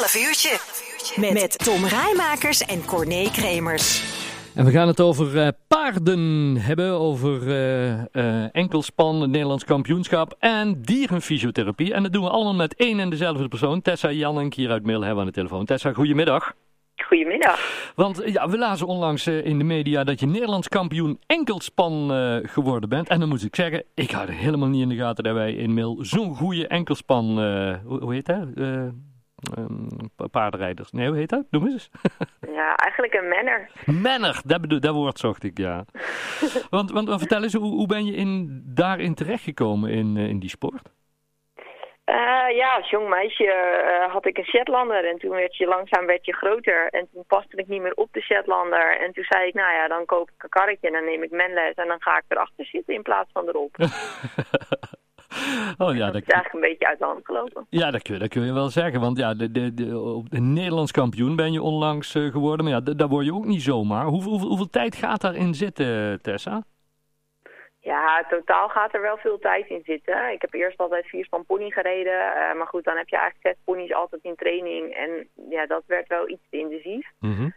12 uurtje. Met, met Tom Rijmakers en Corné Kremers. En we gaan het over uh, paarden hebben, over uh, uh, enkelspan, het Nederlands kampioenschap en dierenfysiotherapie. En dat doen we allemaal met één en dezelfde persoon. Tessa Jannink hier uit Mail hebben we aan de telefoon. Tessa, goedemiddag. Goedemiddag. Want ja, we lazen onlangs in de media dat je Nederlands kampioen enkelspan geworden bent. En dan moet ik zeggen, ik had er helemaal niet in de gaten dat wij in Mail zo'n goede enkelspan, hoe, hoe, heet dat? Um, paardenrijders. Nee, hoe heet dat? Noem eens. ja, eigenlijk een manner. Manner, dat, bedoel, dat woord zocht ik, ja. want, want, vertel eens, hoe, hoe ben je in, daarin terechtgekomen in, in die sport? Uh, ja, als jong meisje uh, had ik een Shetlander en toen werd je langzaam werd je groter. En toen paste ik niet meer op de Shetlander. En toen zei ik, nou ja, dan koop ik een karretje en dan neem ik menles en dan ga ik erachter zitten in plaats van erop. Oh, ja, dat, is eigenlijk een beetje uit de hand gelopen. Ja, dat kun, dat kun je wel zeggen. Want ja, de, de, de, de Nederlands kampioen ben je onlangs uh, geworden. Maar ja, daar word je ook niet zomaar. Hoeveel, hoeveel, hoeveel tijd gaat daarin zitten, Tessa? Ja, totaal gaat er wel veel tijd in zitten. Ik heb eerst altijd vier span pony gereden. Uh, maar goed, dan heb je eigenlijk zes ponies altijd in training. En ja, dat werd wel iets te intensief. Mm -hmm.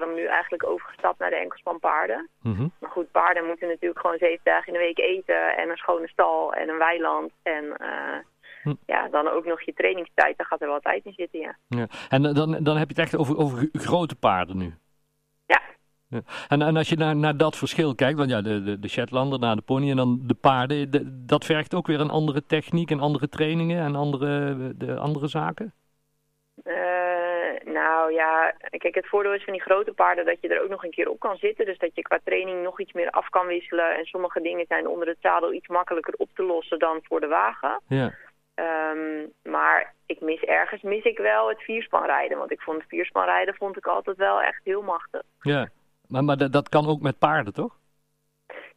Daarom nu eigenlijk overgestapt naar de enkelspan paarden. Mm -hmm. Maar goed, paarden moeten natuurlijk gewoon zeven dagen in de week eten. En een schone stal en een weiland. En uh, hm. ja, dan ook nog je trainingstijd. Daar gaat er wel tijd in zitten, ja. ja. En dan, dan heb je het echt over, over grote paarden nu? Ja. Ja. En, en als je naar, naar dat verschil kijkt, want ja, de, de, de Shetlander, naar de pony en dan de paarden, de, dat vergt ook weer een andere techniek en andere trainingen en andere, de andere zaken? Uh, nou ja, kijk, het voordeel is van die grote paarden dat je er ook nog een keer op kan zitten. Dus dat je qua training nog iets meer af kan wisselen. En sommige dingen zijn onder het zadel iets makkelijker op te lossen dan voor de wagen. Ja. Um, maar ik mis ergens mis ik wel het vierspanrijden. Want ik vond het vierspanrijden vond ik altijd wel echt heel machtig. Ja. Maar, maar dat kan ook met paarden, toch?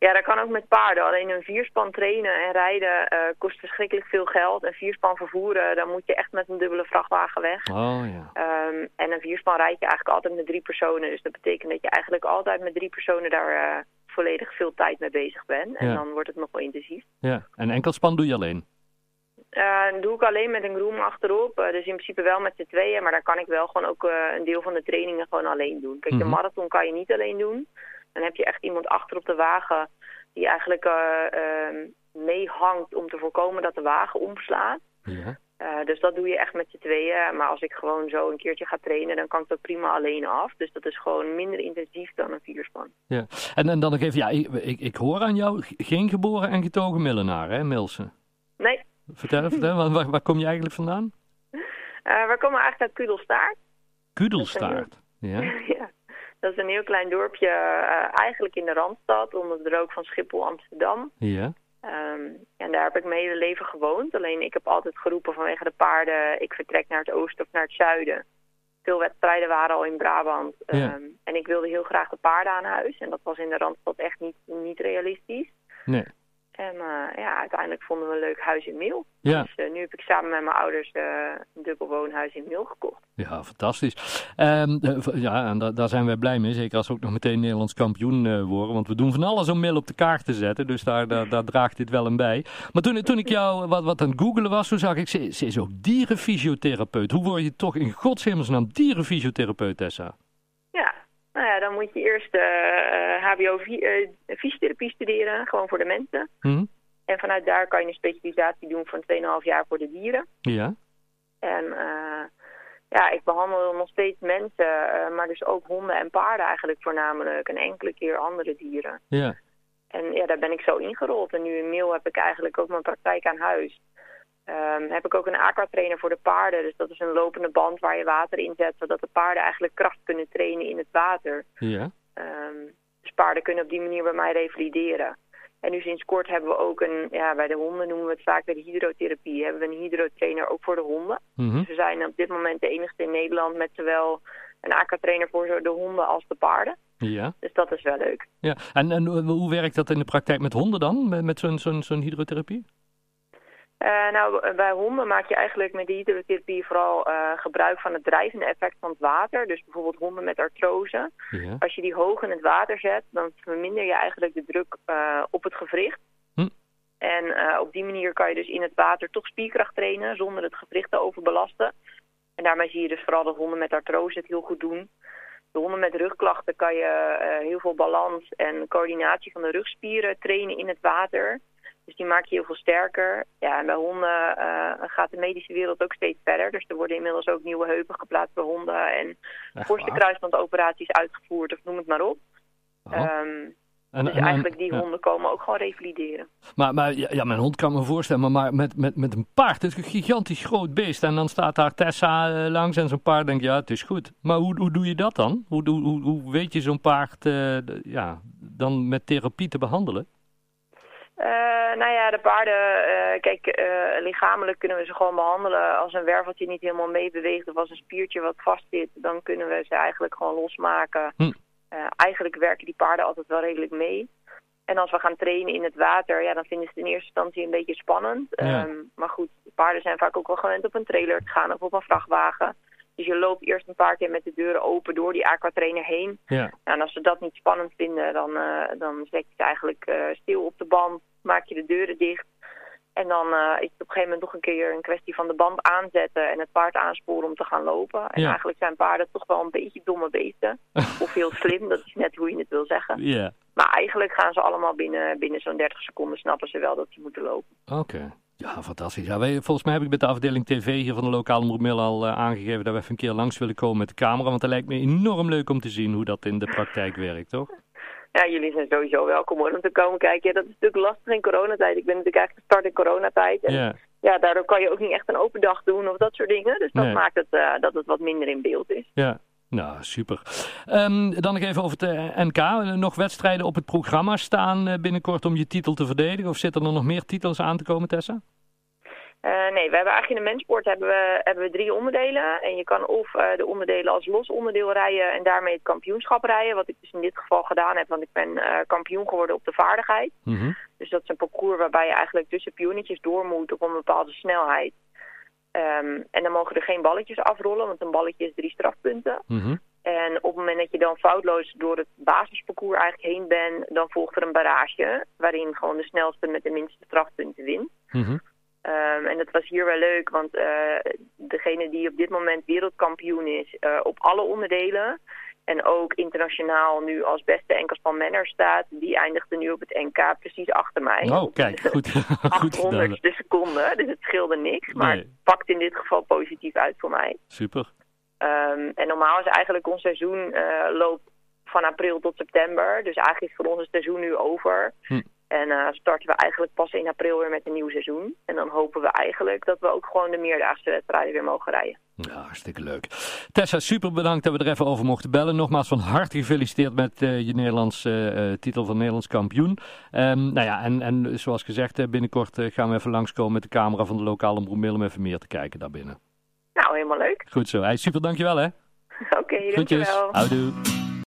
Ja, dat kan ook met paarden. Alleen een vierspan trainen en rijden uh, kost verschrikkelijk veel geld. Een vierspan vervoeren, dan moet je echt met een dubbele vrachtwagen weg. Oh, ja. Um, en een vierspan rijd je eigenlijk altijd met drie personen. Dus dat betekent dat je eigenlijk altijd met drie personen daar uh, volledig veel tijd mee bezig bent. En ja. dan wordt het nog wel intensief. Ja, en enkelspan doe je alleen? Uh, doe ik alleen met een groom achterop. Uh, dus in principe wel met z'n tweeën. Maar daar kan ik wel gewoon ook uh, een deel van de trainingen gewoon alleen doen. Kijk, mm -hmm. de marathon kan je niet alleen doen. Dan heb je echt iemand achter op de wagen die eigenlijk meehangt om te voorkomen dat de wagen omslaat. Ja. dus dat doe je echt met z'n tweeën. Maar als ik gewoon zo een keertje ga trainen, dan kan ik dat prima alleen af. Dus dat is gewoon minder intensief dan een vierspan. Ja. En, en dan nog even, ja, ik, ik, ik hoor aan jou geen geboren en getogen Millenaar, hè, Milsen? Nee. Vertel, vertel waar, waar kom je eigenlijk vandaan? Uh, we komen eigenlijk uit Kudelstaart. Kudelstaart, ja. ja. Dat is een heel klein dorpje, uh, eigenlijk in de Randstad, onder de rook van Schiphol, Amsterdam. Ja. Um, en daar heb ik mijn hele leven gewoond. Alleen ik heb altijd geroepen vanwege de paarden, ik vertrek naar het oosten of naar het zuiden. Veel wedstrijden waren al in Brabant. Um, ja. En ik wilde heel graag de paarden aan huis. En dat was in de Randstad echt niet, niet realistisch. Nee. En uh, ja, uiteindelijk vonden we een leuk huis in Mil. Ja. Dus uh, nu heb ik samen met mijn ouders uh, een dubbel woonhuis in Mil gekocht. Ja, fantastisch. Um, ja, en da daar zijn wij blij mee. Zeker als we ook nog meteen Nederlands kampioen worden. Want we doen van alles om Mil op de kaart te zetten. Dus daar, daar, daar draagt dit wel een bij. Maar toen, toen ik jou wat, wat aan het googelen was, toen zag ik, ze, ze is ook dierenfysiotherapeut. Hoe word je toch in godshemelsnaam dierenfysiotherapeut, Tessa? Ja, nou ja, dan moet je eerst uh, HBO-fysiotherapie uh, studeren, gewoon voor de mensen. Mm -hmm. En vanuit daar kan je een specialisatie doen van 2,5 jaar voor de dieren. Ja. En ja, ik behandel nog steeds mensen, uh, maar dus ook honden en paarden eigenlijk voornamelijk. En enkele keer andere dieren. Ja. En ja, daar ben ik zo ingerold. En nu in mail heb ik eigenlijk ook mijn praktijk aan huis. Um, heb ik ook een aquatrainer voor de paarden. Dus dat is een lopende band waar je water in zet, zodat de paarden eigenlijk kracht kunnen trainen in het water. Ja. Um, dus paarden kunnen op die manier bij mij revalideren. En nu sinds kort hebben we ook een, ja, bij de honden noemen we het vaak bij de hydrotherapie, hebben we een hydrotrainer ook voor de honden. Mm -hmm. Dus we zijn op dit moment de enigste in Nederland met zowel een aquatrainer voor de honden als de paarden. Ja. Dus dat is wel leuk. Ja. En, en hoe werkt dat in de praktijk met honden dan, met, met zo'n zo'n zo'n hydrotherapie? Uh, nou, bij honden maak je eigenlijk met de hydrotherapie vooral uh, gebruik van het drijvende effect van het water. Dus bijvoorbeeld honden met artrose. Ja. Als je die hoog in het water zet, dan verminder je eigenlijk de druk uh, op het gewricht. Hm. En op die manier kan je dus in het water toch spierkracht trainen zonder het gewricht te overbelasten. En daarmee zie je dus vooral dat honden met artrose het heel goed doen. De honden met rugklachten kan je heel veel balans en coördinatie van de rugspieren trainen in het water. Dus die maak je heel veel sterker. Ja, en bij honden gaat de medische wereld ook steeds verder. Dus er worden inmiddels ook nieuwe heupen geplaatst bij honden. En voorste kruisbandoperaties uitgevoerd, of noem het maar op. Um, en, dus eigenlijk die honden komen ook gewoon revalideren. Maar, maar ja, mijn hond kan me voorstellen, maar met, met, met een paard, het is een gigantisch groot beest. En dan staat daar Tessa uh, langs en zo'n paard denkt, ja, het is goed. Maar hoe, hoe doe je dat dan? Hoe, hoe, hoe weet je zo'n paard uh, ja, dan met therapie te behandelen? Uh, nou ja, de paarden, kijk, lichamelijk kunnen we ze gewoon behandelen. Als een werveltje niet helemaal meebeweegt of als een spiertje wat vast zit, dan kunnen we ze eigenlijk gewoon losmaken. Hm. Eigenlijk werken die paarden altijd wel redelijk mee. En als we gaan trainen in het water, ja, dan vinden ze het in eerste instantie een beetje spannend. Ehm, maar goed, paarden zijn vaak ook wel gewend op een trailer te gaan of op een vrachtwagen. Dus je loopt eerst een paar keer met de deuren open door die aquatrainer heen. Ja. En als ze dat niet spannend vinden, dan, uh, dan zet je ze eigenlijk uh, stil op de band, maak je de deuren dicht. En dan uh, is het op een gegeven moment nog een keer een kwestie van de band aanzetten en het paard aansporen om te gaan lopen. En eigenlijk zijn paarden toch wel een beetje domme beesten. of heel slim, dat is net hoe je het wil zeggen. Yeah. Maar eigenlijk gaan ze allemaal binnen, binnen zo'n 30 seconden snappen ze wel dat ze moeten lopen. Oké. Ja, fantastisch. Ja, wij, volgens mij heb ik met de afdeling TV hier van de lokale omroep al uh, aangegeven dat we even een keer langs willen komen met de camera. Want het lijkt me enorm leuk om te zien hoe dat in de praktijk werkt, toch? Ja, jullie zijn sowieso welkom hoor, om te komen kijken. Ja, dat is natuurlijk lastig in coronatijd. Ik ben natuurlijk eigenlijk gestart in coronatijd. En ja, daardoor kan je ook niet echt een open dag doen of dat soort dingen. Dus dat maakt het, uh, dat het wat minder in beeld is. Ja, nou, super. Um, dan nog even over het eh, NK. Nog wedstrijden op het programma staan binnenkort om je titel te verdedigen? Of zitten er nog meer titels aan te komen, Tessa? Uh, nee, we hebben eigenlijk in de mensport hebben we, hebben we drie onderdelen. En je kan of uh, de onderdelen als los onderdeel rijden en daarmee het kampioenschap rijden. Wat ik dus in dit geval gedaan heb, want ik ben uh, kampioen geworden op de vaardigheid. Mm -hmm. Dus dat is een parcours waarbij je eigenlijk tussen pionnetjes door moet op een bepaalde snelheid. Um, en dan mogen er geen balletjes afrollen, want een balletje is drie strafpunten. Mm -hmm. En op het moment dat je dan foutloos door het basisparcours eigenlijk heen bent, dan volgt er een barrage. Waarin gewoon de snelste met de minste strafpunten wint. Mm -hmm. Um, en dat was hier wel leuk, want uh, degene die op dit moment wereldkampioen is uh, op alle onderdelen... en ook internationaal nu als beste enkelspel manner staat... die eindigde nu op het NK precies achter mij. Oh, kijk, goed. 800 de seconde, dus het scheelde niks. Maar het pakt in dit geval positief uit voor mij. Super. Um, en normaal is eigenlijk ons seizoen uh, loopt van april tot september. Dus eigenlijk is voor ons het seizoen nu over. Hm. En uh, starten we eigenlijk pas in april weer met een nieuw seizoen. En dan hopen we eigenlijk dat we ook gewoon de meerdaagse wedstrijden weer mogen rijden. Ja, hartstikke leuk. Tessa, super bedankt dat we er even over mochten bellen. Nogmaals van harte gefeliciteerd met uh, je Nederlandse uh, titel van Nederlands kampioen. Um, nou ja, en, en zoals gezegd, binnenkort gaan we even langskomen met de camera van de lokale omroep om even meer te kijken daarbinnen. Nou, helemaal leuk. Goed zo. Hey, super, dankjewel hè. Oké, okay, dankjewel. Houdoe.